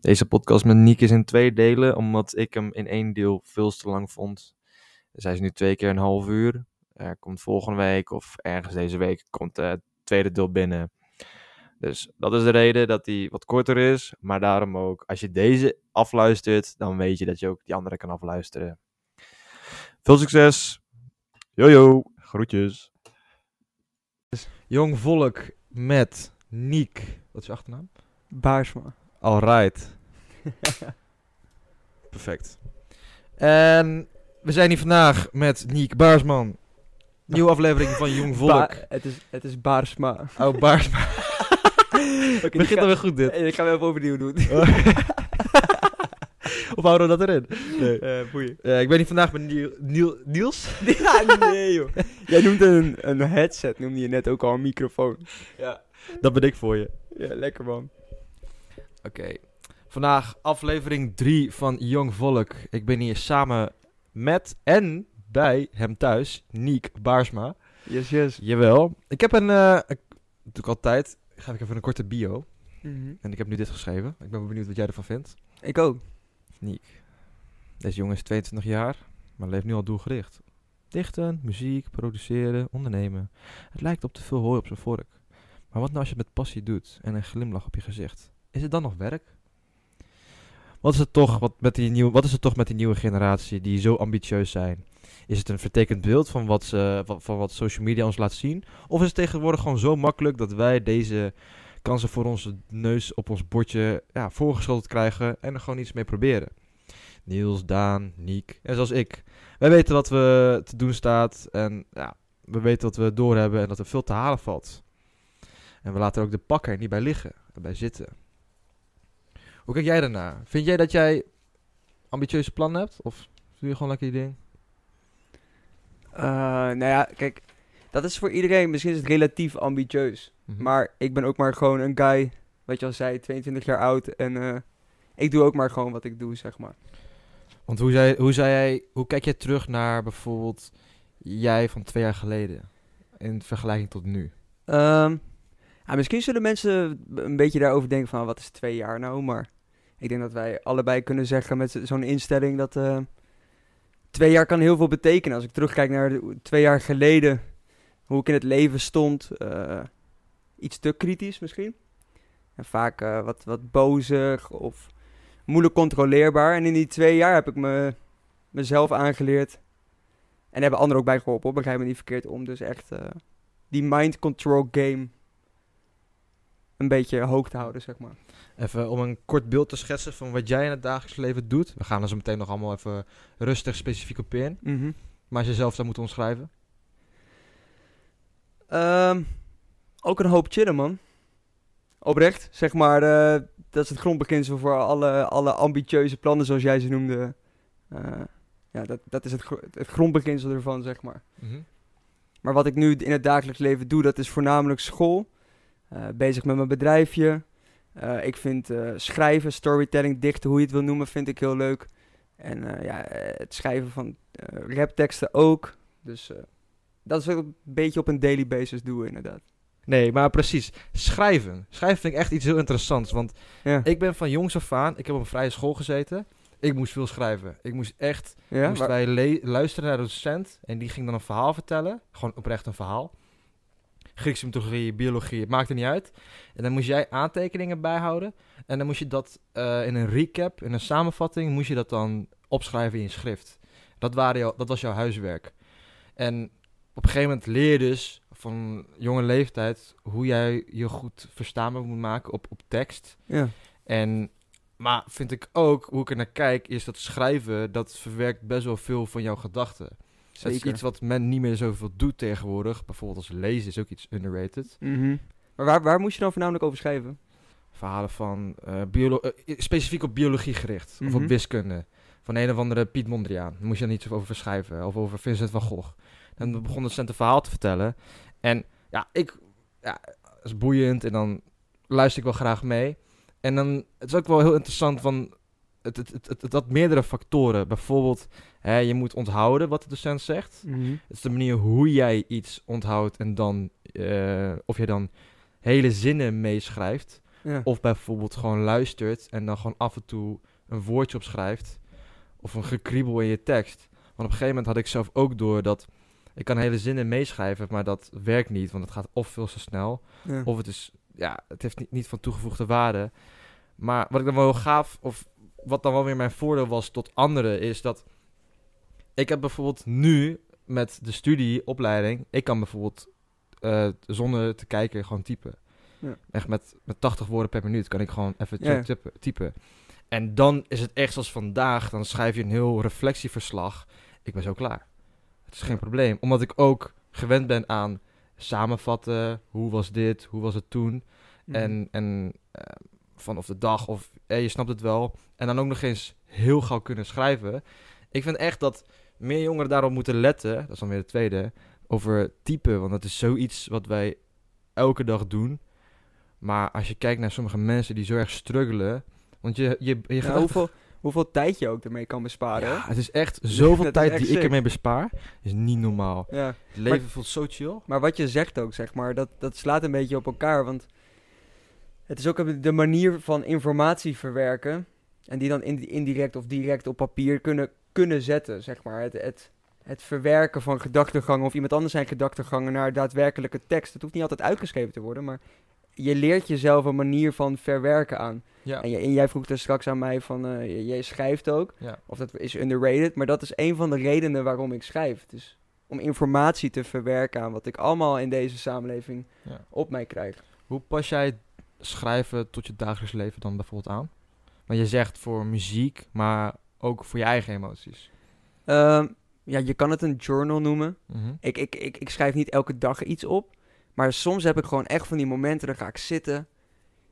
Deze podcast met Niek is in twee delen, omdat ik hem in één deel veel te lang vond. Dus hij is nu twee keer een half uur. Er komt volgende week of ergens deze week komt het tweede deel binnen. Dus dat is de reden dat hij wat korter is. Maar daarom ook, als je deze afluistert, dan weet je dat je ook die andere kan afluisteren. Veel succes. Jojo, groetjes. Jong volk met Niek. Wat is je achternaam? Baarsma. Alright. Perfect. En we zijn hier vandaag met Niek Baarsman. Nieuwe aflevering van Jong Volk. Ba- het, is, het is Baarsma. Oh, Baarsma. Oké, Begint alweer goed dit. Ik ga hem even overnieuw doen. of houden we dat erin? Nee. Boeien. Ja, ik ben hier vandaag met Niel, Niel- Niels. Ja, nee joh. Jij noemde een, een headset, noemde je net ook al een microfoon. Ja. Dat ben ik voor je. Ja, lekker man. Oké. Vandaag aflevering 3 van Jong Volk. Ik ben hier samen met en bij hem thuis, Niek Baarsma. Yes, yes. Jawel. Ik heb een, eh ik, doe ik altijd, ga ik even een korte bio. Mhm. En ik heb nu dit geschreven. Ik ben benieuwd wat jij ervan vindt. Ik ook. Niek. Deze jongen is 22 jaar, maar leeft nu al doelgericht. Dichten, muziek, produceren, ondernemen. Het lijkt op te veel hooi op zijn vork. Maar wat nou als je het met passie doet en een glimlach op je gezicht? Is het dan nog werk? Wat is het toch, wat met die nieuwe, wat is het toch met die nieuwe generatie die zo ambitieus zijn? Is het een vertekend beeld van wat, ze, wat social media ons laat zien? Of is het tegenwoordig gewoon zo makkelijk dat wij deze kansen voor onze neus op ons bordje ja, voorgeschoteld krijgen en er gewoon iets mee proberen? Niels, Daan, Niek en zoals ik. Wij weten wat we te doen staat en ja, we weten wat we doorhebben en dat er veel te halen valt. En we laten ook de pakken er niet bij liggen, erbij zitten. Hoe kijk jij daarnaar? Vind jij dat jij ambitieuze plannen hebt? Of doe je gewoon lekker je ding? Eh, nou ja, kijk. Dat is voor iedereen, misschien is het relatief ambitieus. Mhm. Maar ik ben ook maar gewoon een guy, wat je al zei, 22 jaar oud. En eh, ik doe ook maar gewoon wat ik doe, zeg maar. Want hoe, zei, hoe, zei jij, hoe kijk jij terug naar bijvoorbeeld jij van twee jaar geleden? In vergelijking tot nu. Ehm, ja, misschien zullen mensen een beetje daarover denken van wat is twee jaar nou, maar ik denk dat wij allebei kunnen zeggen met zo- zo'n instelling dat eh, twee jaar kan heel veel betekenen. Als ik terugkijk naar twee jaar geleden, hoe ik in het leven stond, eh, iets te kritisch misschien. En vaak eh, wat, wat bozig of moeilijk controleerbaar. En in die twee jaar heb ik me, mezelf aangeleerd en hebben anderen ook bij geholpen, begrijp me niet verkeerd om. Dus echt die mind control game een beetje hoog te houden, zeg maar. Even om een kort beeld te schetsen van wat jij in het dagelijks leven doet. We gaan er zo meteen nog allemaal even rustig specifiek op in. Maar als je zelf zou moeten omschrijven. Ehm, ook een hoop chillen, man. Oprecht, zeg maar, eh, dat is het grondbeginsel voor alle, alle ambitieuze plannen, zoals jij ze noemde. Eh, ja, dat, dat is het, het grondbeginsel ervan, zeg maar. Maar wat ik nu in het dagelijks leven doe, dat is voornamelijk school. Eh, bezig met mijn bedrijfje. Eh, ik vind eh, schrijven, storytelling, dichten, hoe je het wil noemen, vind ik heel leuk. En ja, het schrijven van rapteksten ook. Dus dat is wat ik een beetje op een daily basis doe, inderdaad. Nee, maar precies. Schrijven. Schrijven vind ik echt iets heel interessants. Want Ja, ik ben van jongs af aan, ik heb op een vrije school gezeten. Ik moest veel schrijven. Ik moest echt, ja? moesten waar- wij luisteren naar de docent. En die ging dan een verhaal vertellen. Gewoon oprecht een verhaal. Griekse mythologie, biologie, het maakte niet uit. En dan moest jij aantekeningen bijhouden. En dan moest je dat eh, in een recap, in een samenvatting, moest je dat dan opschrijven in je schrift. Dat, waren jou, dat was jouw huiswerk. En op een gegeven moment leer je dus van jonge leeftijd hoe jij je goed verstaanbaar moet maken op, op tekst. ja. En, maar vind ik ook, hoe ik er naar kijk, is dat schrijven, dat verwerkt best wel veel van jouw gedachten. Dat is Zeker. iets wat men niet meer zoveel doet tegenwoordig. Bijvoorbeeld als lezen is ook iets underrated. Mhm. Maar waar, waar moest je dan voornamelijk over schrijven? Verhalen van, eh, biolo- eh, specifiek op biologie gericht. Of Mhm. op wiskunde. Van een of andere Piet Mondriaan. Daar moest je dan iets over schrijven. Of over Vincent van Gogh. Dan begon de docent een verhaal te vertellen. En ja, ik, ja, het is boeiend. En dan luister ik wel graag mee. En dan, het is ook wel heel interessant van, het, het, het, het, het had meerdere factoren. Bijvoorbeeld, je moet onthouden wat de docent zegt. Mhm. Het is de manier hoe jij iets onthoudt en dan, eh, of je dan hele zinnen meeschrijft. Ja. Of bijvoorbeeld gewoon luistert en dan gewoon af en toe een woordje opschrijft. Of een gekriebel in je tekst. Want op een gegeven moment had ik zelf ook door dat... Ik kan hele zinnen meeschrijven, maar dat werkt niet. Want het gaat of veel te snel, Ja. of het is... Ja, het heeft niet, niet van toegevoegde waarde. Maar wat ik dan wel gaaf... Of wat dan wel weer mijn voordeel was tot anderen... Is dat... Ik heb bijvoorbeeld nu met de studieopleiding... Ik kan bijvoorbeeld eh, zonder te kijken gewoon typen. Ja. Echt met, met 80 woorden per minuut kan ik gewoon even Ja. typen, typen. En dan is het echt zoals vandaag. Dan schrijf je een heel reflectieverslag. Ik ben zo klaar. Het is geen Ja. probleem. Omdat ik ook gewend ben aan samenvatten. Hoe was dit? Hoe was het toen? Mhm. En, en eh, van of de dag of eh, je snapt het wel. En dan ook nog eens heel gauw kunnen schrijven. Ik vind echt dat meer jongeren daarop moeten letten. Dat is dan weer de tweede. Over typen. Want dat is zoiets wat wij elke dag doen. Maar als je kijkt naar sommige mensen die zo erg struggelen. Want je, je, je Ja, gedachten- hoeveel, hoeveel tijd je ook ermee kan besparen. Ja, het is echt zoveel tijd echt die ik ermee bespaar. Is niet normaal. Ja. Het leven voelt zo chill. Maar wat je zegt ook, zeg maar, dat, dat slaat een beetje op elkaar. Want het is ook de manier van informatie verwerken. En die dan in- indirect of direct op papier kunnen, kunnen zetten, zeg maar. Het, het, het verwerken van gedachtegangen of iemand anders zijn gedachtegangen naar daadwerkelijke tekst. Het hoeft niet altijd uitgeschreven te worden, maar je leert jezelf een manier van verwerken aan. Ja. En, jij- en jij vroeg er straks aan mij van, j- jij schrijft ook. ja. Of dat is underrated, maar dat is een van de redenen waarom ik schrijf. Dus om informatie te verwerken aan wat ik allemaal in deze samenleving Ja. op mij krijg. Hoe pas jij schrijven tot je dagelijks leven dan bijvoorbeeld aan? Want je zegt voor muziek, maar ook voor je eigen emoties. Ehm, ja, je kan het een journal noemen. Mhm. Ik, ik, ik, ik schrijf niet elke dag iets op. Maar soms heb ik gewoon echt van die momenten, dan ga ik zitten.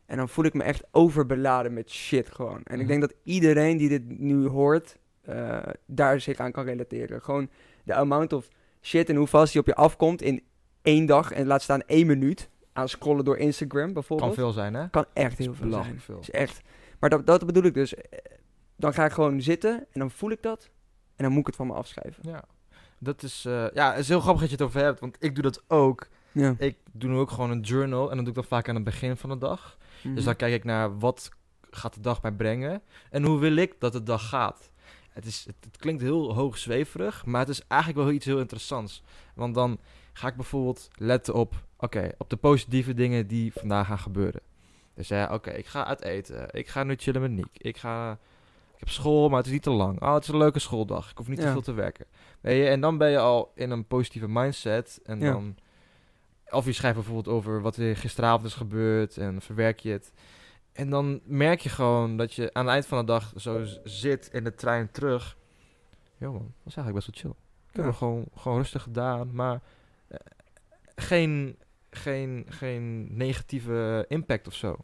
En dan voel ik me echt overbeladen met shit gewoon. En ik Mhm. denk dat iedereen die dit nu hoort, eh, daar zich aan kan relateren. Gewoon de amount of shit en hoe vast die op je afkomt in één dag. En laat staan één minuut aan scrollen door Instagram Kan bijvoorbeeld. veel zijn, hè? Kan echt heel veel zijn. veel. Is echt. Maar dat, dat bedoel ik dus. Dan ga ik gewoon zitten en dan voel ik dat. En dan moet ik het van me afschrijven. Ja. Dat is, eh, ja, het is heel grappig dat je het over hebt, want ik doe dat ook. Ja. Ik doe nu ook gewoon een journal en dan doe ik dat vaak aan het begin van de dag. Mhm. Dus dan kijk ik naar wat gaat de dag mij brengen en hoe wil ik dat de dag gaat. Het, is, het, het klinkt heel hoogzweverig, maar het is eigenlijk wel iets heel interessants. Want dan ga ik bijvoorbeeld letten op, oké, op de positieve dingen die vandaag gaan gebeuren. Dus ja, oké, ik ga uit eten. Ik ga nu chillen met Niek. Ik ga... Ik heb school, maar het is niet te lang. Oh, het is een leuke schooldag. Ik hoef niet te veel te werken. Weet je, en dan ben je al in een positieve mindset. En Ja. dan... Of je schrijft bijvoorbeeld over wat er gisteravond is gebeurd en verwerk je het. En dan merk je gewoon dat je aan het eind van de dag zo zit in de trein terug. Yo man, dat was eigenlijk best wel chill. Ik heb Ja. gewoon, gewoon rustig gedaan, maar eh, geen, geen, geen negatieve impact of zo.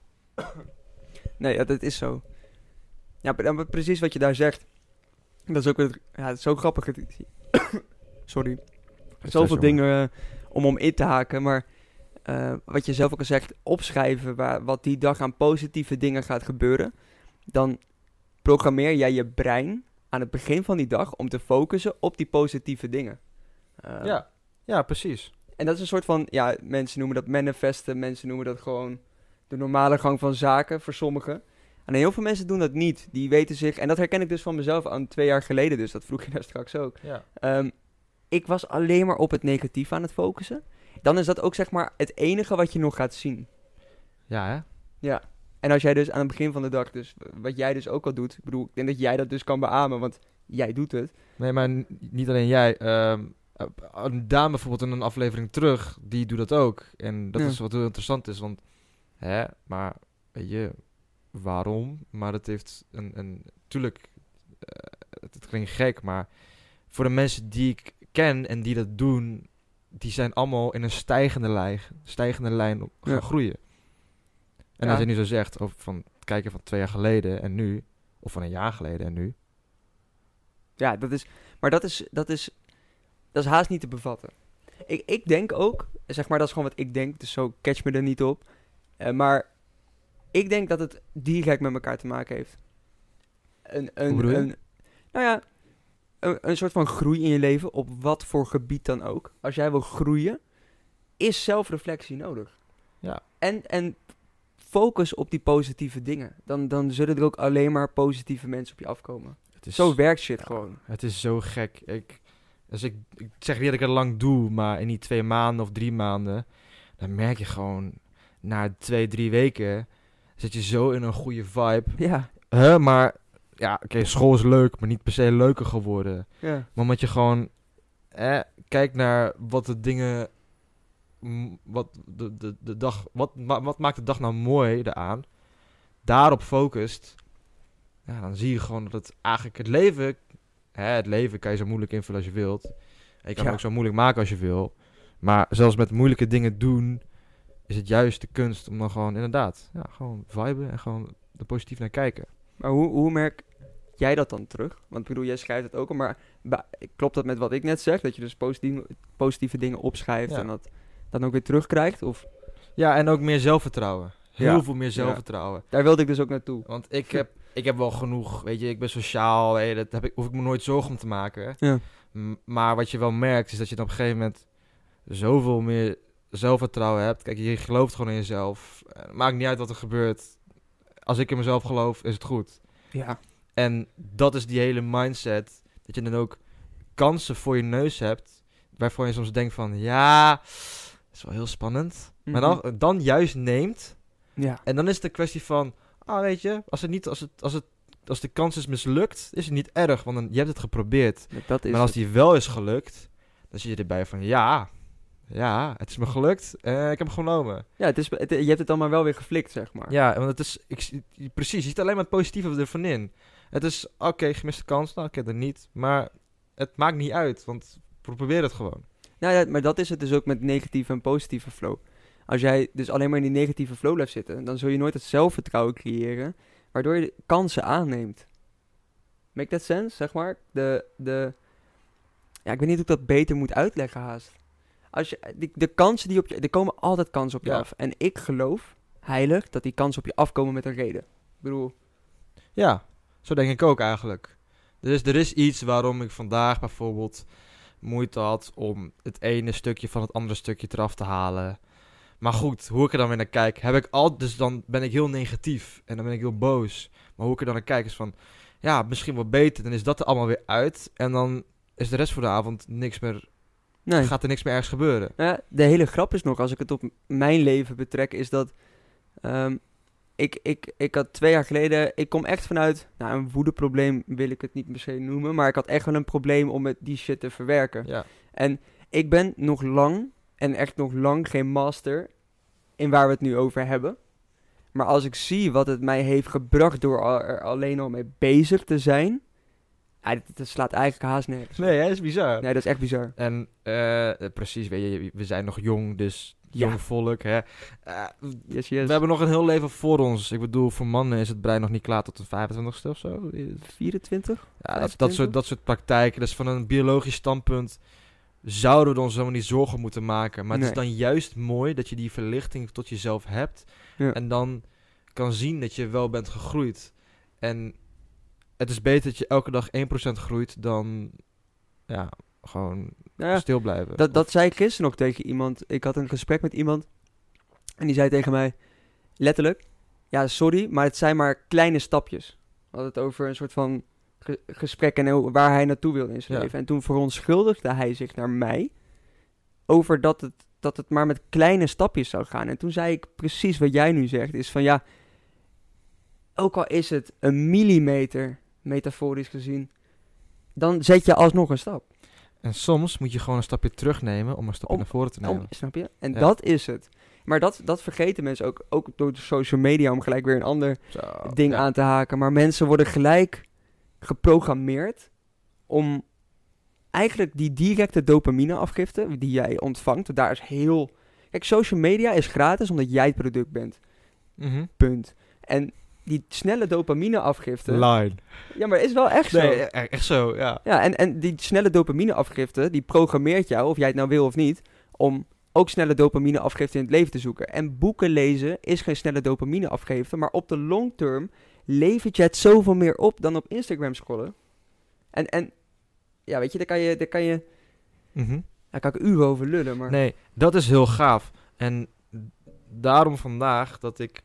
Nee, ja, dat is zo. Ja, precies wat je daar zegt. Dat is ook weer, ja, het is zo grappig. Sorry. Zoveel dingen om om in te haken, maar eh, wat je zelf ook al zegt, opschrijven waar, wat die dag aan positieve dingen gaat gebeuren, dan programmeer jij je brein aan het begin van die dag om te focussen op die positieve dingen. Eh, ja, ja, precies. En dat is een soort van, ja, mensen noemen dat manifesten, mensen noemen dat gewoon de normale gang van zaken voor sommigen. En heel veel mensen doen dat niet. Die weten zich, en dat herken ik dus van mezelf aan twee jaar geleden, dus dat vroeg je daar straks ook. Ja. Ehm, ik was alleen maar op het negatief aan het focussen. Dan is dat ook zeg maar het enige wat je nog gaat zien. Ja, hè? Ja. En als jij dus aan het begin van de dag, dus wat jij dus ook al doet, ik bedoel, ik denk dat jij dat dus kan beamen, want jij doet het. Nee, maar niet alleen jij. ehm, eh, een dame bijvoorbeeld in een aflevering terug, die doet dat ook. En dat Ja. is wat heel interessant is, want... Hè, maar weet je, waarom? Maar het heeft een... een tuurlijk, eh, het, het klinkt gek, maar... Voor de mensen die ik ken en die dat doen... Die zijn allemaal in een stijgende lijn, stijgende lijn op- gaan Ja. groeien. En Ja. als je nu zo zegt, over van kijken van twee jaar geleden en nu... Of van een jaar geleden en nu... Ja, dat is, maar dat is, dat is, dat is haast niet te bevatten. Ik, ik denk ook, zeg maar, dat is gewoon wat ik denk, dus zo catch me er niet op. Eh, maar ik denk dat het direct met elkaar te maken heeft. Een, een, een, nou ja, een, een soort van groei in je leven, op wat voor gebied dan ook. Als jij wil groeien, is zelfreflectie nodig. Ja. En, en focus op die positieve dingen. Dan, dan zullen er ook alleen maar positieve mensen op je afkomen. Het is, Zo werkt shit ja, gewoon. Het is zo gek. Ik, dus ik, ik zeg niet dat ik het lang doe, maar in die twee maanden of drie maanden, dan merk je gewoon, na twee, drie weken, zit je zo in een goede vibe. Ja, Huh, maar, ja, oké, school is leuk, maar niet per se leuker geworden. ja. Maar omdat je gewoon kijkt naar wat de dingen. Wat, de, de, de dag, wat, wat maakt de dag nou mooi daaraan? Daarop focust. Ja, dan zie je gewoon dat het eigenlijk het leven. Hè, het leven kan je zo moeilijk invullen als je wilt. En je kan Ja. het ook zo moeilijk maken als je wil. Maar zelfs met moeilijke dingen doen. Is het juist de kunst om dan gewoon inderdaad. Ja, gewoon viben en gewoon er positief naar kijken. Maar hoe, hoe merk jij dat dan terug? Want ik bedoel, jij schrijft het ook al, maar klopt dat met wat ik net zeg? Dat je dus positieve, positieve dingen opschrijft Ja. en dat dan ook weer terugkrijgt? Of Ja, en ook meer zelfvertrouwen. Heel Ja. veel meer zelfvertrouwen. daar wilde ik dus ook naartoe. Want ik heb, ik heb wel genoeg, weet je, ik ben sociaal, je, dat heb ik, hoef ik me nooit zorgen om te maken. Ja. Maar wat je wel merkt, is dat je dan op een gegeven moment zoveel meer zelfvertrouwen hebt. Kijk, je gelooft gewoon in jezelf. Eh, maakt niet uit wat er gebeurt. Als ik in mezelf geloof, is het goed. Ja. En dat is die hele mindset, dat je dan ook kansen voor je neus hebt, waarvan je soms denkt van, ja, dat is wel heel spannend. Maar dan, dan juist neemt Ja. en dan is het een kwestie van, ah weet je, als het niet, als het, als het, als de kans is mislukt, is het niet erg, want dan, je hebt het geprobeerd. Dat is maar als die wel is gelukt, dan zit je erbij van, ja, ja, het is me gelukt, ik heb hem genomen. Ja, het is, het- je hebt het allemaal wel weer geflikt, zeg maar. Ja, want het is, ik, precies, je ziet alleen maar het positieve ervan in. Het is, oké, gemiste kans, nou, oké, dan niet, maar het maakt niet uit, want probeer het gewoon. Nou ja, maar dat is het dus ook met negatieve en positieve flow. Als jij dus alleen maar in die negatieve flow blijft zitten, dan zul je nooit het zelfvertrouwen creëren, waardoor je kansen aanneemt. Make that sense, zeg maar? De, de, ja, ik weet niet hoe ik dat beter moet uitleggen haast. Als je, die, de kansen die op je, er komen altijd kansen op je Ja. af. En ik geloof heilig dat die kansen op je afkomen met een reden. Ik bedoel, Ja, zo denk ik ook eigenlijk. Dus er is iets waarom ik vandaag bijvoorbeeld moeite had om het ene stukje van het andere stukje eraf te halen. Maar goed, hoe ik er dan weer naar kijk, heb ik al, dus dan ben ik heel negatief en dan ben ik heel boos. Maar hoe ik er dan naar kijk is van, ja, misschien wel beter, dan is dat er allemaal weer uit. En dan is de rest van de avond niks meer, nee. gaat er niks meer ergens gebeuren. Ja, de hele grap is nog, als ik het op mijn leven betrek, is dat ehm, ik, ik, ik had twee jaar geleden, ik kom echt vanuit, nou een woedeprobleem wil ik het niet per se noemen, maar ik had echt wel een probleem om met die shit te verwerken. Ja, En ik ben nog lang, en echt nog lang geen master in waar we het nu over hebben. Maar als ik zie wat het mij heeft gebracht door er alleen al mee bezig te zijn, ja, dat, dat slaat eigenlijk haast nergens. nee, hè, is bizar. Nee, dat is echt bizar. En eh, precies, weet je, we zijn nog jong, dus Ja. jong volk, hè. Eh, Yes, yes. We hebben nog een heel leven voor ons. Ik bedoel, voor mannen is het brein nog niet klaar tot de 25ste of zo. 24? Ja, dat, dat, 25? soort, dat soort praktijken. Dus van een biologisch standpunt zouden we ons helemaal niet zorgen moeten maken. Maar het is dan juist mooi dat je die verlichting tot jezelf hebt. Ja. En dan kan zien dat je wel bent gegroeid. En het is beter dat je elke dag 1% groeit dan ja, gewoon Nou ja, stil blijven. Dat, dat zei ik gisteren nog tegen iemand. Ik had een gesprek met iemand. En die zei tegen mij, letterlijk, ja sorry, maar het zijn maar kleine stapjes. We hadden het over een soort van ge- gesprek en waar hij naartoe wilde in zijn Ja. leven. En toen verontschuldigde hij zich naar mij over dat het, dat het maar met kleine stapjes zou gaan. En toen zei ik precies wat jij nu zegt, is van ja, ook al is het een millimeter, metaforisch gezien, dan zet je alsnog een stap. En soms moet je gewoon een stapje terugnemen om een stapje Om- naar voren te nemen. Om, snap je? En Ja. dat is het. Maar dat, dat vergeten mensen ook, ook door de social media om gelijk weer een ander Zo, ding ja. aan te haken. Maar mensen worden gelijk geprogrammeerd om eigenlijk die directe dopamine-afgifte die jij ontvangt, daar is heel... Kijk, social media is gratis omdat jij het product bent. Mhm. Punt. En die snelle dopamine-afgifte... Line. ja, maar is wel echt zo. Nee, e- echt zo, ja. Ja, en, en die snelle dopamine-afgifte, die programmeert jou, of jij het nou wil of niet, om ook snelle dopamine-afgifte in het leven te zoeken. En boeken lezen is geen snelle dopamine-afgifte, maar op de long term levert je het zoveel meer op dan op Instagram scrollen. En, en ja, weet je, daar kan je, daar kan je, Mhm. daar kan ik uren over lullen, maar... Nee, dat is heel gaaf. En daarom vandaag dat ik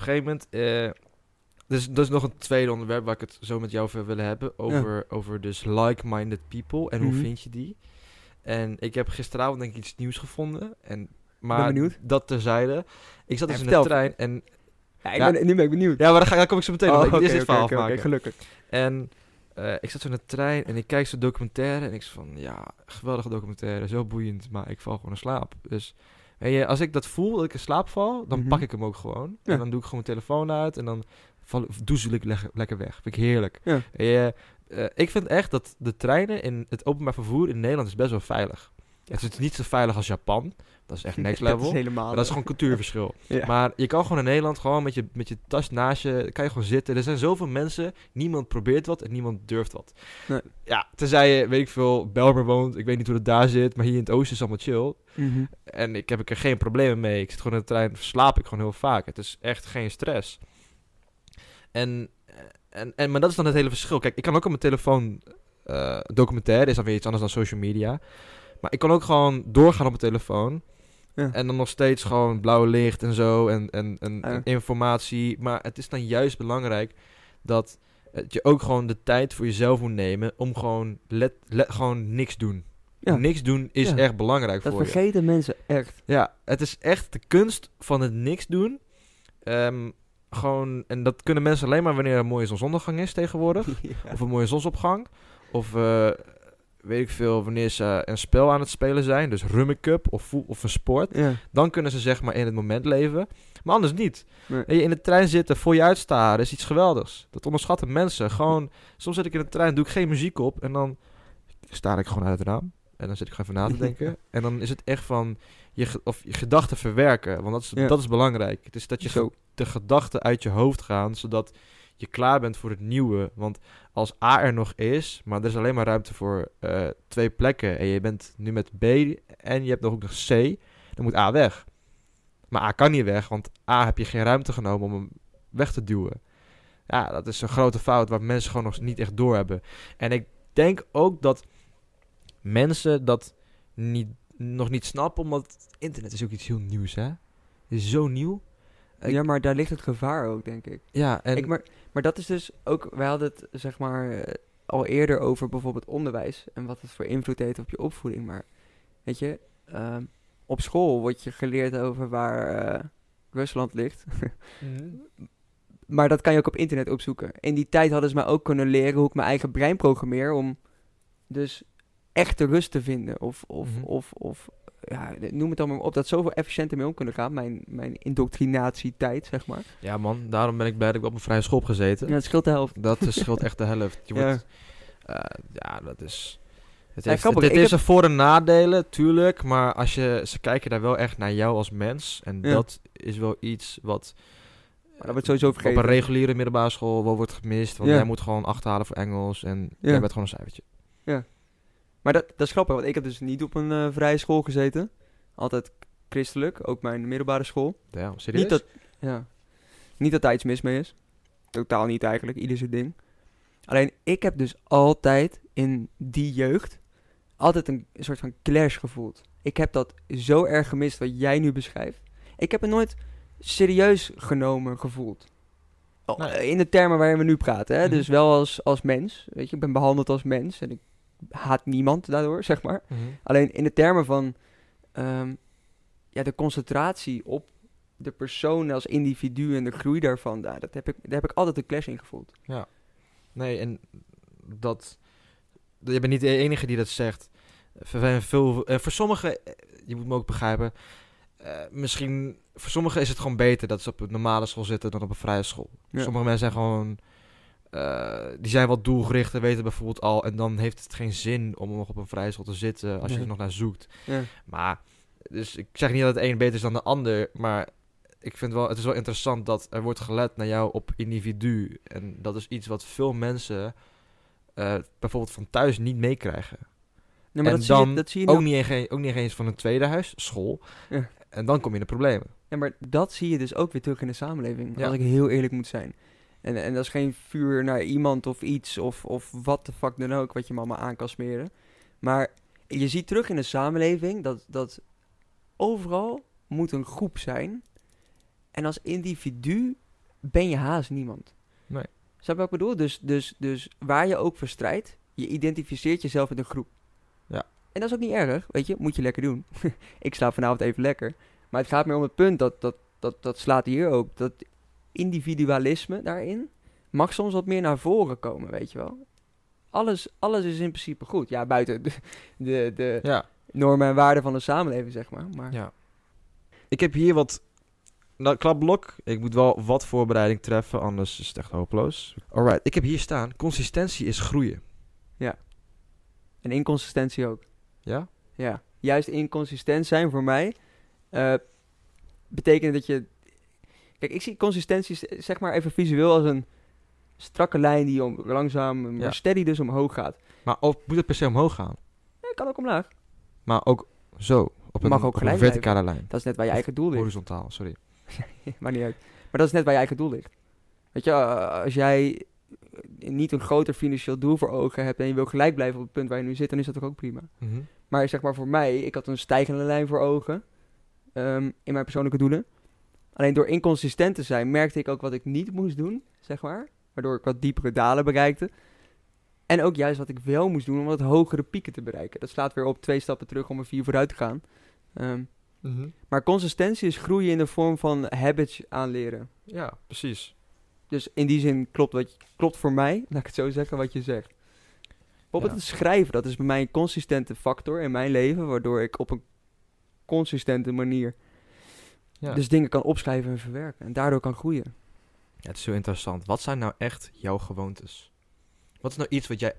een gegeven moment... eh dus dat is nog een tweede onderwerp waar ik het zo met jou over wil hebben. Over, over dus like-minded people en hoe Mhm. vind je die. En ik heb gisteravond denk ik iets nieuws gevonden. En, maar dat terzijde. Ik zat dus in de trein en... Ja, ik Ja. Ben, nu ben ik benieuwd. Ja, maar dan, ga, dan kom ik zo meteen op. Ik oké, eerst dit gelukkig. En eh, ik zat zo in de trein en ik kijk zo'n documentaire en ik zeg van, ja, geweldige documentaire, zo boeiend, maar ik val gewoon in slaap. Dus weet je, als ik dat voel, dat ik in slaap val, dan Mhm. pak ik hem ook gewoon. Ja. En dan doe ik gewoon mijn telefoon uit en dan val, doezel ik lekker weg. Vind ik heerlijk. Ja. Je, eh, ik vind echt dat de treinen in het openbaar vervoer in Nederland is best wel veilig. Het is niet zo veilig als Japan. Dat is echt next level. dat is helemaal... Maar dat is gewoon cultuurverschil. Ja. Maar je kan gewoon in Nederland gewoon met je, met je tas naast je, kan je gewoon zitten. Er zijn zoveel mensen, niemand probeert wat en niemand durft wat. Nee. Ja, tenzij je, weet ik veel, Belmer woont. Ik weet niet hoe het daar zit, maar hier in het oosten is allemaal chill. Mhm. En ik heb ik er geen problemen mee. Ik zit gewoon in de trein, slaap ik gewoon heel vaak. Het is echt geen stress. En, en, en, maar dat is dan het hele verschil. Kijk, ik kan ook op mijn telefoon eh documentaire, is dan weer iets anders dan social media. Maar ik kan ook gewoon doorgaan op mijn telefoon. Ja. En dan nog steeds gewoon blauw licht en zo. En, en, en, Ja. en informatie. Maar het is dan juist belangrijk dat je ook gewoon de tijd voor jezelf moet nemen. Om gewoon, let, let, gewoon niks doen. Ja. Niks doen is echt belangrijk Dat voor je. vergeten mensen echt. Ja, het is echt de kunst van het niks doen. Ehm, gewoon, en dat kunnen mensen alleen maar wanneer er een mooie zonsondergang is tegenwoordig. Of een mooie zonsopgang. Of eh, weet ik veel, wanneer ze een spel aan het spelen zijn. Dus Rummy Cup of, of een sport. Ja. Dan kunnen ze zeg maar in het moment leven. Maar anders niet. Nee. En je in de trein zitten, voor je uitstaren, is iets geweldigs. Dat onderschatten mensen. Gewoon, soms zit ik in de trein, doe ik geen muziek op. En dan sta ik gewoon uit het raam. En dan zit ik gewoon even na te denken. En dan is het echt van je, of je gedachten verwerken. Want dat is, Ja. dat is belangrijk. Het is dat je Zo. de gedachten uit je hoofd gaan. Zodat je klaar bent voor het nieuwe. Want als A er nog is, maar er is alleen maar ruimte voor eh, twee plekken. En je bent nu met B en je hebt nog ook nog C. Dan moet A weg. Maar A kan niet weg, want A heb je geen ruimte genomen om hem weg te duwen. Ja, dat is een grote fout waar mensen gewoon nog niet echt doorhebben. En ik denk ook dat mensen dat niet, nog niet snappen, omdat internet is ook iets heel nieuws, hè? Is zo nieuw. Ik- ja, maar daar ligt het gevaar ook, denk ik. Ja, en ik maar, maar dat is dus ook... Wij hadden het, zeg maar, eh, al eerder over bijvoorbeeld onderwijs... en wat het voor invloed heeft op je opvoeding. Maar, weet je, ehm, op school wordt je geleerd over waar eh, Rusland ligt... Maar dat kan je ook op internet opzoeken. In die tijd hadden ze mij ook kunnen leren hoe ik mijn eigen brein programmeer om dus echte rust te vinden. Of, of, Mhm. of, of ja, noem het dan maar op. Dat zoveel efficiënter mee om kunnen gaan. Mijn, mijn indoctrinatietijd, zeg maar. ja, man, daarom ben ik blij dat ik op een vrije school heb gezeten. Ja, het scheelt de helft. Dat is- scheelt echt de helft. Je Ja. wordt, eh, ja, dat is. Het Ja, heeft, grappig, het, het ik heeft zijn voor- en nadelen, tuurlijk. Maar als je, ze kijken daar wel echt naar jou als mens. En Ja. dat is wel iets wat Maar dat wordt sowieso op een vergeten. reguliere middelbare school wel wordt gemist. Want Ja. jij moet gewoon achterhalen voor Engels. En Ja. jij bent gewoon een cijfertje. Maar dat, dat is grappig, want ik heb dus niet op een eh, vrije school gezeten. Altijd christelijk, ook mijn middelbare school. Ja, serieus? Niet dat, ja, niet dat daar iets mis mee is. Totaal niet eigenlijk, ieder zijn ding. Alleen ik heb dus altijd in die jeugd altijd een, soort van clash gevoeld. Ik heb dat zo erg gemist wat jij nu beschrijft. Ik heb het nooit serieus genomen gevoeld. Oh, Nee. In de termen waarin we nu praten. Hè? Mhm. Dus wel als, als mens. Weet je, ik ben behandeld als mens. En ik haat niemand daardoor, zeg maar. Mhm. Alleen in de termen van ehm, ja, de concentratie op de persoon als individu en de groei daarvan, daar, dat heb ik, daar heb ik altijd een clash in gevoeld. Nee, en dat... Je bent niet de enige die dat zegt. Voor, veel, eh, voor sommigen, eh, je moet me ook begrijpen... eh, misschien, voor sommigen is het gewoon beter dat ze op een normale school zitten dan op een vrije school. Ja. Sommige mensen zijn gewoon... eh, die zijn wat doelgericht en weten bijvoorbeeld al... en dan heeft het geen zin om nog op een vrije school te zitten... als je er nog naar zoekt. Ja. Maar, dus ik zeg niet dat het een beter is dan de ander, maar ik vind wel, het is wel interessant dat er wordt gelet naar jou op individu. En dat is iets wat veel mensen eh, bijvoorbeeld van thuis niet meekrijgen. Nee, maar En dat, zie je, dan dat zie je Ook nou- niet, eens, ook niet eens van een tweede huis, school. Ja. En dan kom je in de problemen. ja, maar dat zie je dus ook weer terug in de samenleving, Ja. als ik heel eerlijk moet zijn. En, en dat is geen vuur naar iemand of iets of, of wat de fuck dan ook, wat je allemaal aan kan smeren. Maar je ziet terug in de samenleving dat, dat overal moet een groep zijn. En als individu ben je haast niemand. Nee. Snap je wat ik bedoel? Dus, dus, dus waar je ook voor strijdt, je identificeert jezelf met een groep. Ja. En dat is ook niet erg, weet je, moet je lekker doen. ik slaap vanavond even lekker. Maar het gaat meer om het punt, dat, dat, dat, dat slaat hier ook, dat individualisme daarin mag soms wat meer naar voren komen, weet je wel. Alles, alles is in principe goed. Ja, buiten de, de, de Ja. normen en waarden van de samenleving, zeg maar. maar Ja. Ik heb hier wat... Nou, klapblok. Ik moet wel wat voorbereiding treffen, anders is het echt hopeloos. Alright, ik heb hier staan. Consistentie is groeien. En inconsistentie ook. Ja? Ja, juist inconsistent zijn voor mij eh, betekent dat je. Kijk, ik zie consistentie zeg maar even visueel als een strakke lijn die om, langzaam, maar Ja. steady dus omhoog gaat. Maar ook, moet het per se omhoog gaan? Nee, kan ook omlaag. Maar ook zo. Op een, Mag ook op een verticale lijn. Dat is net waar je eigen doel ligt. Horizontaal, sorry. Maakt niet uit. Maar dat is net waar je eigen doel ligt. Weet je, eh, als jij niet een groter financieel doel voor ogen hebt en je wil gelijk blijven op het punt waar je nu zit, dan is dat toch ook prima. Mhm. Maar zeg maar voor mij, ik had een stijgende lijn voor ogen ehm, in mijn persoonlijke doelen. Alleen door inconsistent te zijn, merkte ik ook wat ik niet moest doen, zeg maar. Waardoor ik wat diepere dalen bereikte. En ook juist wat ik wel moest doen om wat hogere pieken te bereiken. Dat slaat weer op twee stappen terug om er vier vooruit te gaan. Ehm, Mhm. maar consistentie is groeien in de vorm van habits aanleren. Ja, precies. Dus in die zin klopt, wat, klopt voor mij, laat ik het zo zeggen, wat je zegt. Bijvoorbeeld Ja. het schrijven, dat is bij mij een consistente factor in mijn leven, waardoor ik op een consistente manier Ja. dus dingen kan opschrijven en verwerken. En daardoor kan groeien. Ja, het is zo interessant. Wat zijn nou echt jouw gewoontes? Wat is nou iets wat jij,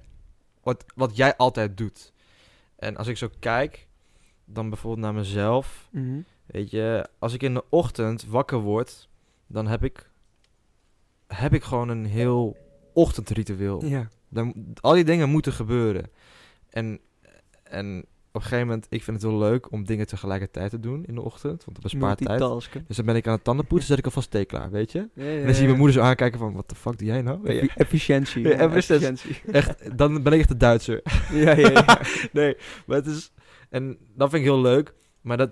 wat, wat jij altijd doet? En als ik zo kijk, dan bijvoorbeeld naar mezelf. Weet je, als ik in de ochtend wakker word, dan heb ik, heb ik gewoon een heel ochtendritueel. Ja. Dan, al die dingen moeten gebeuren. En, en op een gegeven moment, ik vind het heel leuk om dingen tegelijkertijd te doen in de ochtend. Want dat bespaart tijd. Dus dan ben ik aan het tanden poetsen, zet ik alvast thee klaar, weet je? Ja, ja, En dan zie je ja. mijn moeder zo aankijken van, wat de fuck doe jij nou? Effi- Efficiëntie. Ja, ja, efficiëntie. Echt, dan ben ik echt de Duitser. ja, ja, ja. nee, maar het is... En dat vind ik heel leuk, maar dat,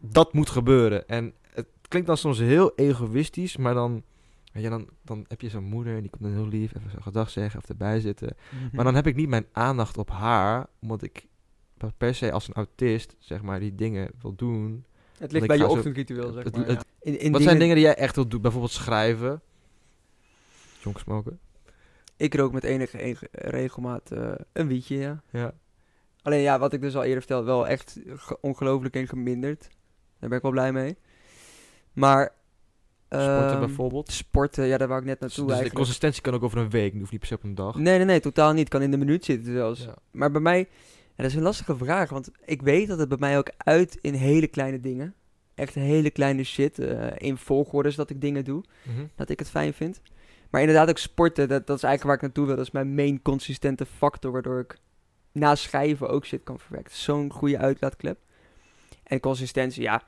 dat moet gebeuren. En het klinkt dan soms heel egoïstisch, maar dan... Je, dan, dan heb je zo'n moeder en die komt dan heel lief even zo'n gedag zeggen of erbij zitten. Maar dan heb ik niet mijn aandacht op haar, omdat ik per se als een autist, zeg maar, die dingen wil doen. het ligt bij je ochtendritueel, zeg maar. het- ja. In, in Wat zijn dingen die jij echt wil doen? Bijvoorbeeld schrijven. Jonk smoken. Ik rook met enige ege- regelmaat eh, een wietje, ja. Ja. Alleen ja, wat ik dus al eerder vertelde, wel echt ge- ongelooflijk en geminderd. Daar ben ik wel blij mee. Maar... Sporten ehm, bijvoorbeeld. Sporten, ja, daar wou ik net Dus naartoe de eigenlijk. consistentie kan ook over een week, hoeft niet per se op een dag. Nee, nee, nee, totaal niet. Kan in de minuut zitten zelfs. Ja. Maar bij mij, dat is een lastige vraag, want ik weet dat het bij mij ook uit in hele kleine dingen. Echt hele kleine shit, eh, in volgordes dat ik dingen doe, Mhm. dat ik het fijn vind. Maar inderdaad ook sporten, dat, dat is eigenlijk waar ik naartoe wil. Dat is mijn main consistente factor, waardoor ik na schrijven ook shit kan verwerken. Zo'n goede uitlaatklep. En consistentie, ja,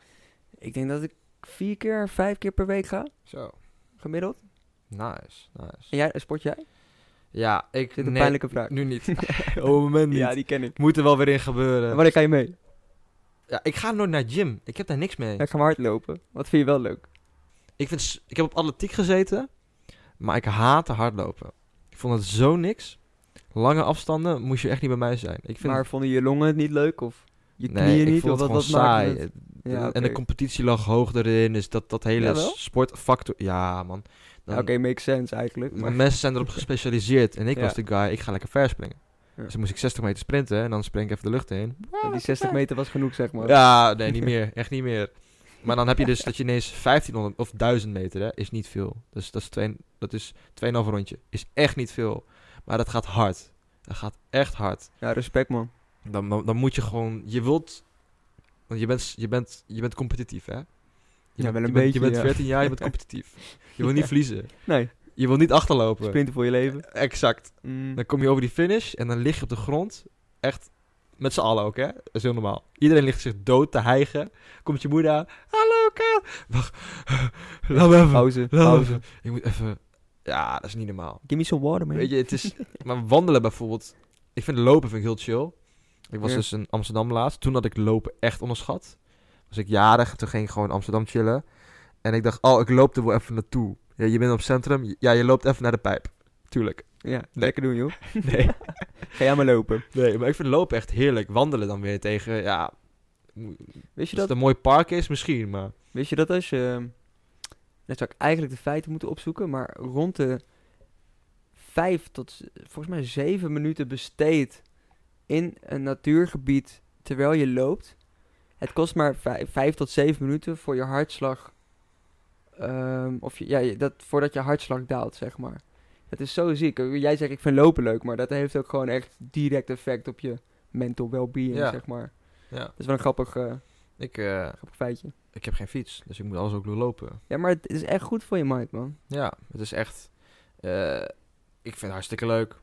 ik denk dat ik vier keer, vijf keer per week ga, Zo. gemiddeld. Nice, nice. En jij, sport jij? Ja, ik... Dit een nee, pijnlijke vraag. Nu niet. Op het moment niet. Ja, die ken ik. Moet er wel weer in gebeuren. En wanneer ga je mee? Ja, ik ga nooit naar gym. Ik heb daar niks mee. Ja, ik ga maar hardlopen. Wat vind je wel leuk? Ik, vind, ik heb op atletiek gezeten, maar ik haatte hardlopen. Ik vond het zo niks. Lange afstanden moest je echt niet bij mij zijn. Ik vind Maar vonden je longen het niet leuk? Of je nee, knieën ik niet? vond Of het wat, gewoon wat maakte saai. het? En de competitie lag hoog erin, dus dat, dat hele sportfactor... Ja, man. Oké, makes sense eigenlijk. Maar... Mensen zijn erop gespecialiseerd en ik Ja. was de guy, ik ga lekker verspringen. Ja. Dus dan moest ik 60 meter sprinten en dan spring ik even de lucht in. Ja, die 60 meter was genoeg, zeg maar. Ja, nee, niet meer. Echt niet meer. Maar dan heb je dus dat je ineens 1500 of 1000 meter, hè, is niet veel. Dus dat is, twee, dat is 2,5 rondje. Is echt niet veel. Maar dat gaat hard. Dat gaat echt hard. Ja, respect man. Dan, dan, dan moet je gewoon, je wilt, want je bent, je bent, je bent competitief, hè? Je Ja, bent, wel een je bent- beetje, Je bent. 14 jaar, je bent competitief. Je wil niet verliezen. Nee, Je wil niet achterlopen. sprinten voor je leven. Exact. Mm. Dan kom je over die finish en dan lig je op de grond. Echt met z'n allen ook, hè? Dat is heel normaal. Iedereen ligt zich dood te hijgen. Komt je moeder aan. Hallo, Ka. Wacht. Laat me even. Pauze, pauze. Ik moet even... Ja, dat is niet normaal. Give me some water, man. Weet je, het is... maar wandelen bijvoorbeeld... Ik vind lopen vind ik heel chill. Ik was Ja. dus in Amsterdam laatst. Toen had ik lopen echt onderschat. Was ik jarig. Toen ging ik gewoon in Amsterdam chillen. En ik dacht, oh, ik loop er wel even naartoe. Ja, je bent op centrum. Ja, je loopt even naar de pijp. Tuurlijk. Ja, lekker doen joh. Nee. Ga jij maar lopen. nee, maar ik vind lopen echt heerlijk. Wandelen dan weer tegen, ja... Wist je Als dat? het een mooi park is, misschien, maar... Wist je dat als je... Dat zou ik eigenlijk de feiten moeten opzoeken, maar rond de vijf tot volgens mij zeven minuten besteedt in een natuurgebied terwijl je loopt. Het kost maar vijf, tot zeven minuten voor je hartslag. ehm, of je, ja, dat, voordat je hartslag daalt, zeg maar. Dat is zo ziek. Jij zegt ik vind lopen leuk, maar dat heeft ook gewoon echt direct effect op je mental well-being, Ja. zeg maar. Ja, Dat is wel een grappig, eh, ik, eh, grappig feitje. ik heb geen fiets, dus ik moet alles ook doen lopen. Ja, maar het is echt goed voor je mind, man. Ja, het is echt... eh, ik vind het hartstikke leuk.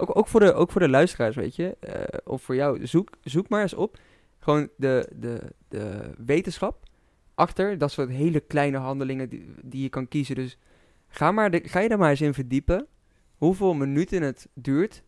Ook, ook, voor de, ook voor de luisteraars, weet je. eh, of voor jou. Zoek, zoek maar eens op. Gewoon de, de, de wetenschap achter dat soort hele kleine handelingen die, die je kan kiezen. Dus ga, maar de, ga je daar maar eens in verdiepen. Hoeveel minuten het duurt.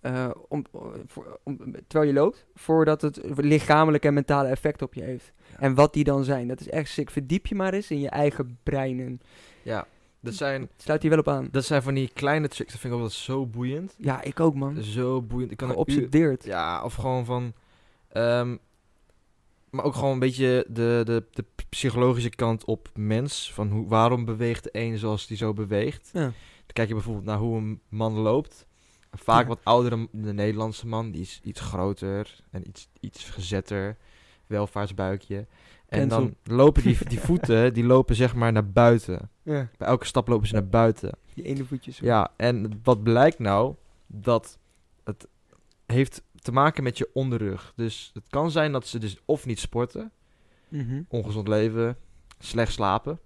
eh, om, voor, om, terwijl je loopt. Voordat het lichamelijke en mentale effect op je heeft. Ja. En wat die dan zijn. Dat is echt sick. Verdiep je maar eens in je eigen brein. En ja, dat zijn, sluit hier wel op aan. dat zijn van die kleine tricks. Dat vind ik altijd zo boeiend. Ja, ik ook, man. Zo boeiend. Ik kan er Geobsedeerd. Ja, of gewoon van... ehm, maar ook gewoon een beetje de, de, de psychologische kant op mens. Van hoe, waarom beweegt de een zoals die zo beweegt. Ja. Dan kijk je bijvoorbeeld naar hoe een man loopt. Vaak Ja. wat oudere, de Nederlandse man, die is iets groter en iets, iets gezetter. Welvaartsbuikje. En dan lopen die, die voeten, die lopen zeg maar naar buiten. Ja, Bij elke stap lopen ze naar buiten. die ene voetjes. Ja, en wat blijkt nou? Dat het heeft te maken met je onderrug. Dus het kan zijn dat ze dus of niet sporten, Mhm. ongezond leven, slecht slapen.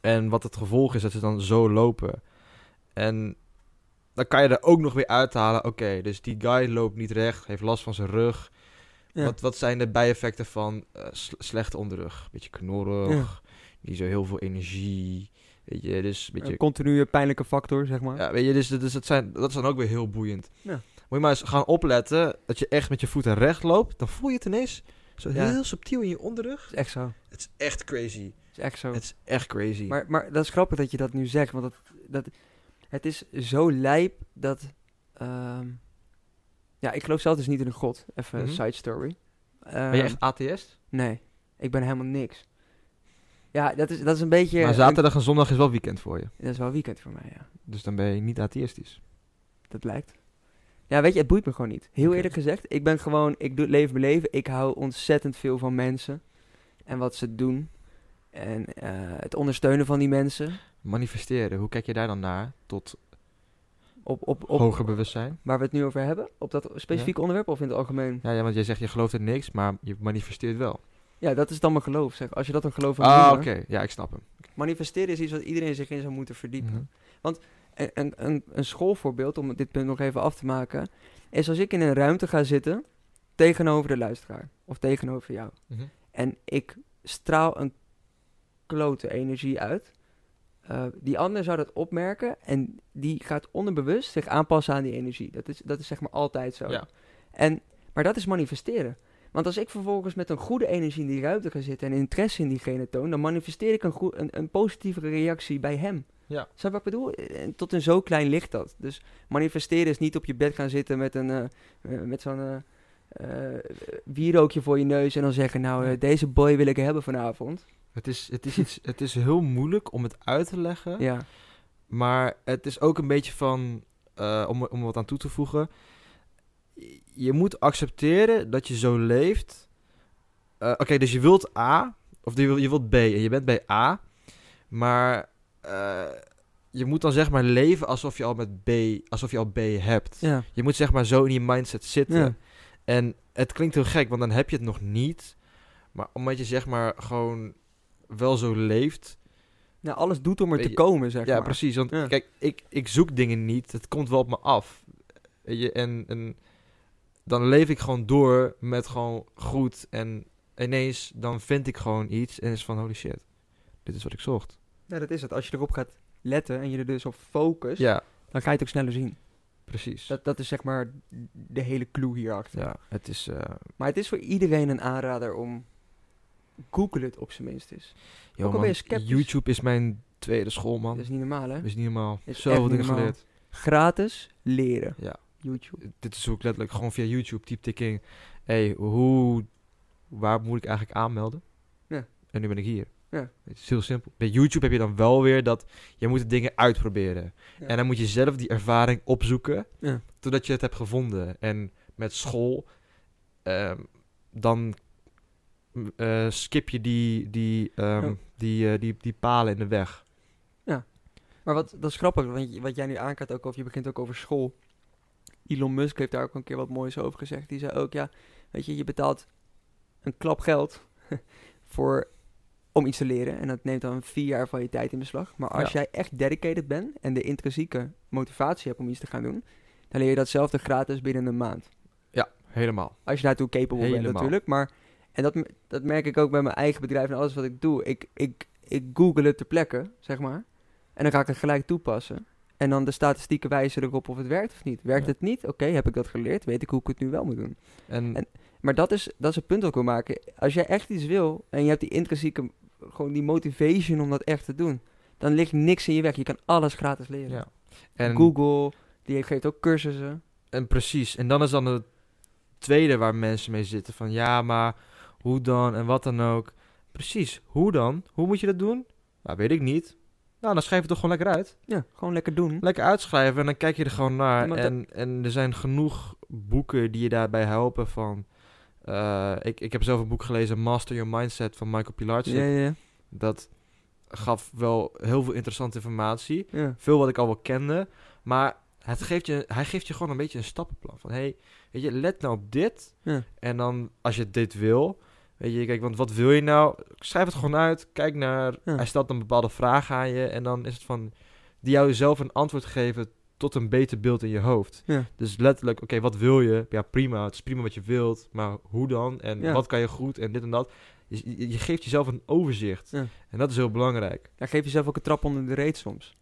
En wat het gevolg is dat ze dan zo lopen. En dan kan je er ook nog weer uithalen. Oké, dus die guy loopt niet recht, heeft last van zijn rug. Ja. Wat, wat zijn de bijeffecten van eh, sl- slechte onderrug? Beetje knorrig, niet zo heel veel energie. Weet je, dus een beetje Een continue pijnlijke factor, zeg maar. ja, weet je, dus, dus dat, zijn, dat is dan ook weer heel boeiend. Ja. Moet je maar eens gaan opletten dat je echt met je voeten recht loopt. Dan voel je het ineens zo Ja. heel subtiel in je onderrug. is echt zo. Het is echt crazy. is echt zo. Het is echt crazy. Maar, maar dat is grappig dat je dat nu zegt, want dat, dat, het is zo lijp dat... ehm, ja, ik geloof zelf dus niet in een god. Even een Mhm. side story. ben je Ehm, echt atheïst? Nee, ik ben helemaal niks. Ja, dat is, dat is een beetje... maar zaterdag en zondag is wel weekend voor je. dat is wel weekend voor mij, ja. Dus dan ben je niet atheïstisch. Dat blijkt. Ja, weet je, het boeit me gewoon niet. Heel Oké. eerlijk gezegd, ik ben gewoon, ik doe, leef mijn leven. Ik hou ontzettend veel van mensen en wat ze doen. En eh, het ondersteunen van die mensen. Manifesteren, hoe kijk je daar dan naar? Tot Op, op, op hoger bewustzijn? waar we het nu over hebben. Op dat specifieke onderwerp of in het algemeen. Ja, ja, want jij zegt je gelooft in niks, maar je manifesteert wel. Ja, dat is dan mijn geloof. Zeg. Als je dat een geloof wil Ah, oké. Ja, ik snap hem. Manifesteren is iets wat iedereen zich in zou moeten verdiepen. Mhm. Een, een, een, een schoolvoorbeeld, om dit punt nog even af te maken, is als ik in een ruimte ga zitten tegenover de luisteraar of tegenover jou. Mhm. En ik straal een klote energie uit. Eh, die ander zou dat opmerken en die gaat onderbewust zich aanpassen aan die energie. Dat is, dat is zeg maar altijd zo. Ja. En, maar dat is manifesteren. Want als ik vervolgens met een goede energie in die ruimte ga zitten en interesse in diegene toon, dan manifesteer ik een, goe- een, een positievere reactie bij hem. Ja. Snap je wat ik bedoel? En tot een zo klein ligt dat. Dus manifesteren is niet op je bed gaan zitten met, een, eh, eh, met zo'n eh, wierookje voor je neus en dan zeggen, nou, deze boy wil ik hebben vanavond. Het is, het, is iets, het is heel moeilijk om het uit te leggen. Ja, Maar het is ook een beetje van, eh, om, om wat aan toe te voegen. Je moet accepteren dat je zo leeft. Eh, Oké, dus je wilt A, of je wilt, je wilt B en je bent bij A. Maar eh, je moet dan zeg maar leven alsof je al met B, alsof je al B hebt. ja. Je moet zeg maar zo in die mindset zitten. Ja. En het klinkt heel gek, want dan heb je het nog niet. Maar omdat je zeg maar gewoon wel zo leeft. Nou, alles doet om er Weet te je- komen, zeg ja, maar. precies. Want Ja. kijk, ik, ik zoek dingen niet. Het komt wel op me af. Weet je, en, en dan leef ik gewoon door met gewoon goed. En ineens dan vind ik gewoon iets en is van holy shit. Dit is wat ik zocht. Ja, dat is het. Als je erop gaat letten en je er dus op focust, Ja, dan ga je het ook sneller zien. precies. Dat, dat is zeg maar de hele clue hierachter. ja, het is... eh, Maar het is voor iedereen een aanrader om Google het op zijn minst. Yo, Ook al ben man, je sceptisch. YouTube is mijn tweede school, man. Dat is niet normaal, hè? Dat is niet normaal. Is Zoveel dingen normaal. geleerd. Gratis leren. Ja. YouTube. Dit is ook letterlijk gewoon via YouTube typte ik in. hey, hoe, waar moet ik eigenlijk aanmelden? Ja. En nu ben ik hier. Ja. Het is heel simpel. Bij YouTube heb je dan wel weer dat je moet de dingen uitproberen. Ja. En dan moet je zelf die ervaring opzoeken Ja. totdat je het hebt gevonden. En met school, ehm, dan mm, eh, skip je die, die, ehm, Ja. die, eh, die, die palen in de weg. Maar wat, dat is grappig, want wat jij nu aankaart ook over, je begint ook over school. Elon Musk heeft daar ook een keer wat moois over gezegd. Die zei ook, ja, weet je, je betaalt een klap geld voor, om iets te leren. En dat neemt dan vier jaar van je tijd in beslag. Maar als Ja. jij echt dedicated bent en de intrinsieke motivatie hebt om iets te gaan doen, dan leer je datzelfde gratis binnen een maand. Helemaal. Als je daartoe capable bent natuurlijk. Maar, en dat, dat merk ik ook bij mijn eigen bedrijf en alles wat ik doe. Ik, ik, ik google het ter plekke, zeg maar. En dan ga ik het gelijk toepassen. En dan de statistieken wijzen erop of het werkt of niet. Werkt Ja. het niet? Oké, heb ik dat geleerd? Weet ik hoe ik het nu wel moet doen? En, En- Maar dat is, dat is het punt dat ik wil maken. Als jij echt iets wil en je hebt die intrinsieke, gewoon die motivation om dat echt te doen, dan ligt niks in je weg. Je kan alles gratis leren. ja. en, Google, die geeft ook cursussen. En precies. En dan is dan het tweede waar mensen mee zitten. Van ja, maar hoe dan en wat dan ook. Precies. Hoe dan? Hoe moet je dat doen? Nou, weet ik niet. Nou, dan schrijf je het toch gewoon lekker uit. Ja, gewoon lekker doen. Lekker uitschrijven en dan kijk je er gewoon naar. Ja, en, en er zijn genoeg boeken die je daarbij helpen van... eh, ik, ik heb zelf een boek gelezen, Master Your Mindset van Michael Pilarczyk. Ja, ja, ja. Dat gaf wel heel veel interessante informatie. ja. Veel wat ik al wel kende. Maar het geeft je, hij geeft je gewoon een beetje een stappenplan. Van hey, weet je, let nou op dit. Ja. En dan als je dit wil. Weet je, kijk, want wat wil je nou? Schrijf het gewoon uit. Kijk naar. Ja. Hij stelt een bepaalde vraag aan je. En dan is het van. Die jou zelf een antwoord geven. Tot een beter beeld in je hoofd. Ja. Dus letterlijk, oké, wat wil je? Ja, prima. Het is prima wat je wilt. Maar hoe dan? En Ja. wat kan je goed? En dit en dat. Je, je, je geeft jezelf een overzicht. En dat is heel belangrijk. Ja, geef jezelf ook een trap onder de reet soms.